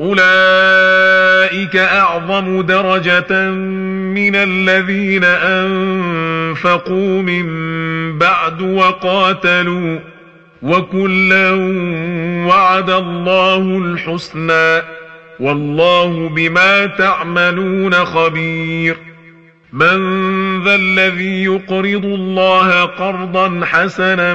اولئك اعظم درجه من الذين انفقوا من بعد وقاتلوا وكلا وعد الله الحسنى والله بما تعملون خبير من ذا الذي يقرض الله قرضا حسنا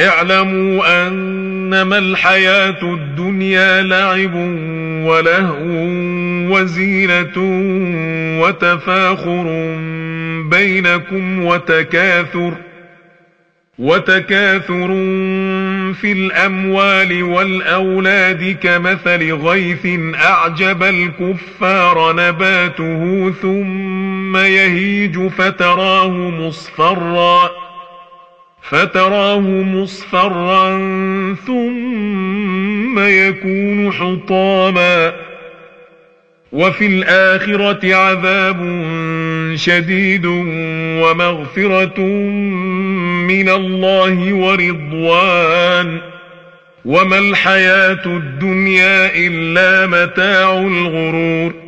اعلموا أنما الحياة الدنيا لعب ولهو وزينة وتفاخر بينكم وتكاثر وتكاثر في الأموال والأولاد كمثل غيث أعجب الكفار نباته ثم يهيج فتراه مصفرا فتراه مصفرا ثم يكون حطاما وفي الآخرة عذاب شديد ومغفرة من الله ورضوان وما الحياة الدنيا إلا متاع الغرور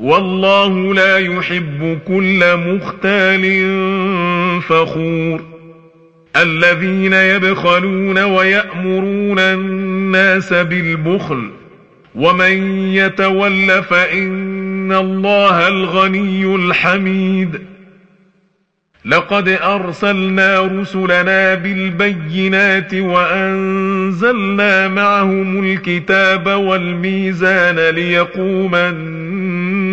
والله لا يحب كل مختال فخور. الذين يبخلون ويأمرون الناس بالبخل ومن يتول فإن الله الغني الحميد. لقد أرسلنا رسلنا بالبينات وأنزلنا معهم الكتاب والميزان ليقوم الناس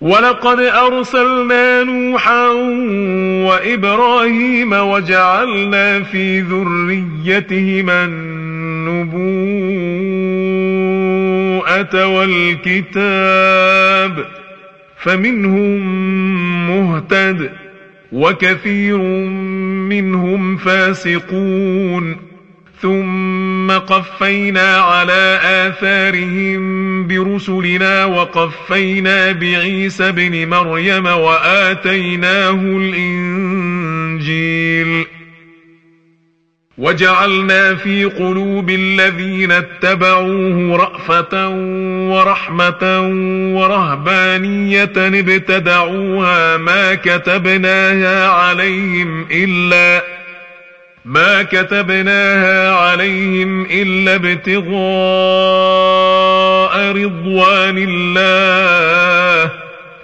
ولقد أرسلنا نوحا وإبراهيم وجعلنا في ذريتهما النبوءة والكتاب فمنهم مهتد وكثير منهم فاسقون ثم قفينا على آثارهم برسلنا وقفينا بعيسى ابن مريم وآتيناه الإنجيل. وجعلنا في قلوب الذين اتبعوه رأفة ورحمة ورهبانية ابتدعوها ما كتبناها عليهم إلا ما كتبناها عليهم إلا ابتغاء رضوان الله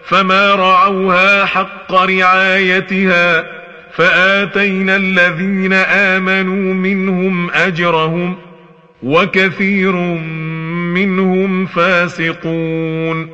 فما رعوها حق رعايتها فآتينا الذين آمنوا منهم أجرهم وكثير منهم فاسقون.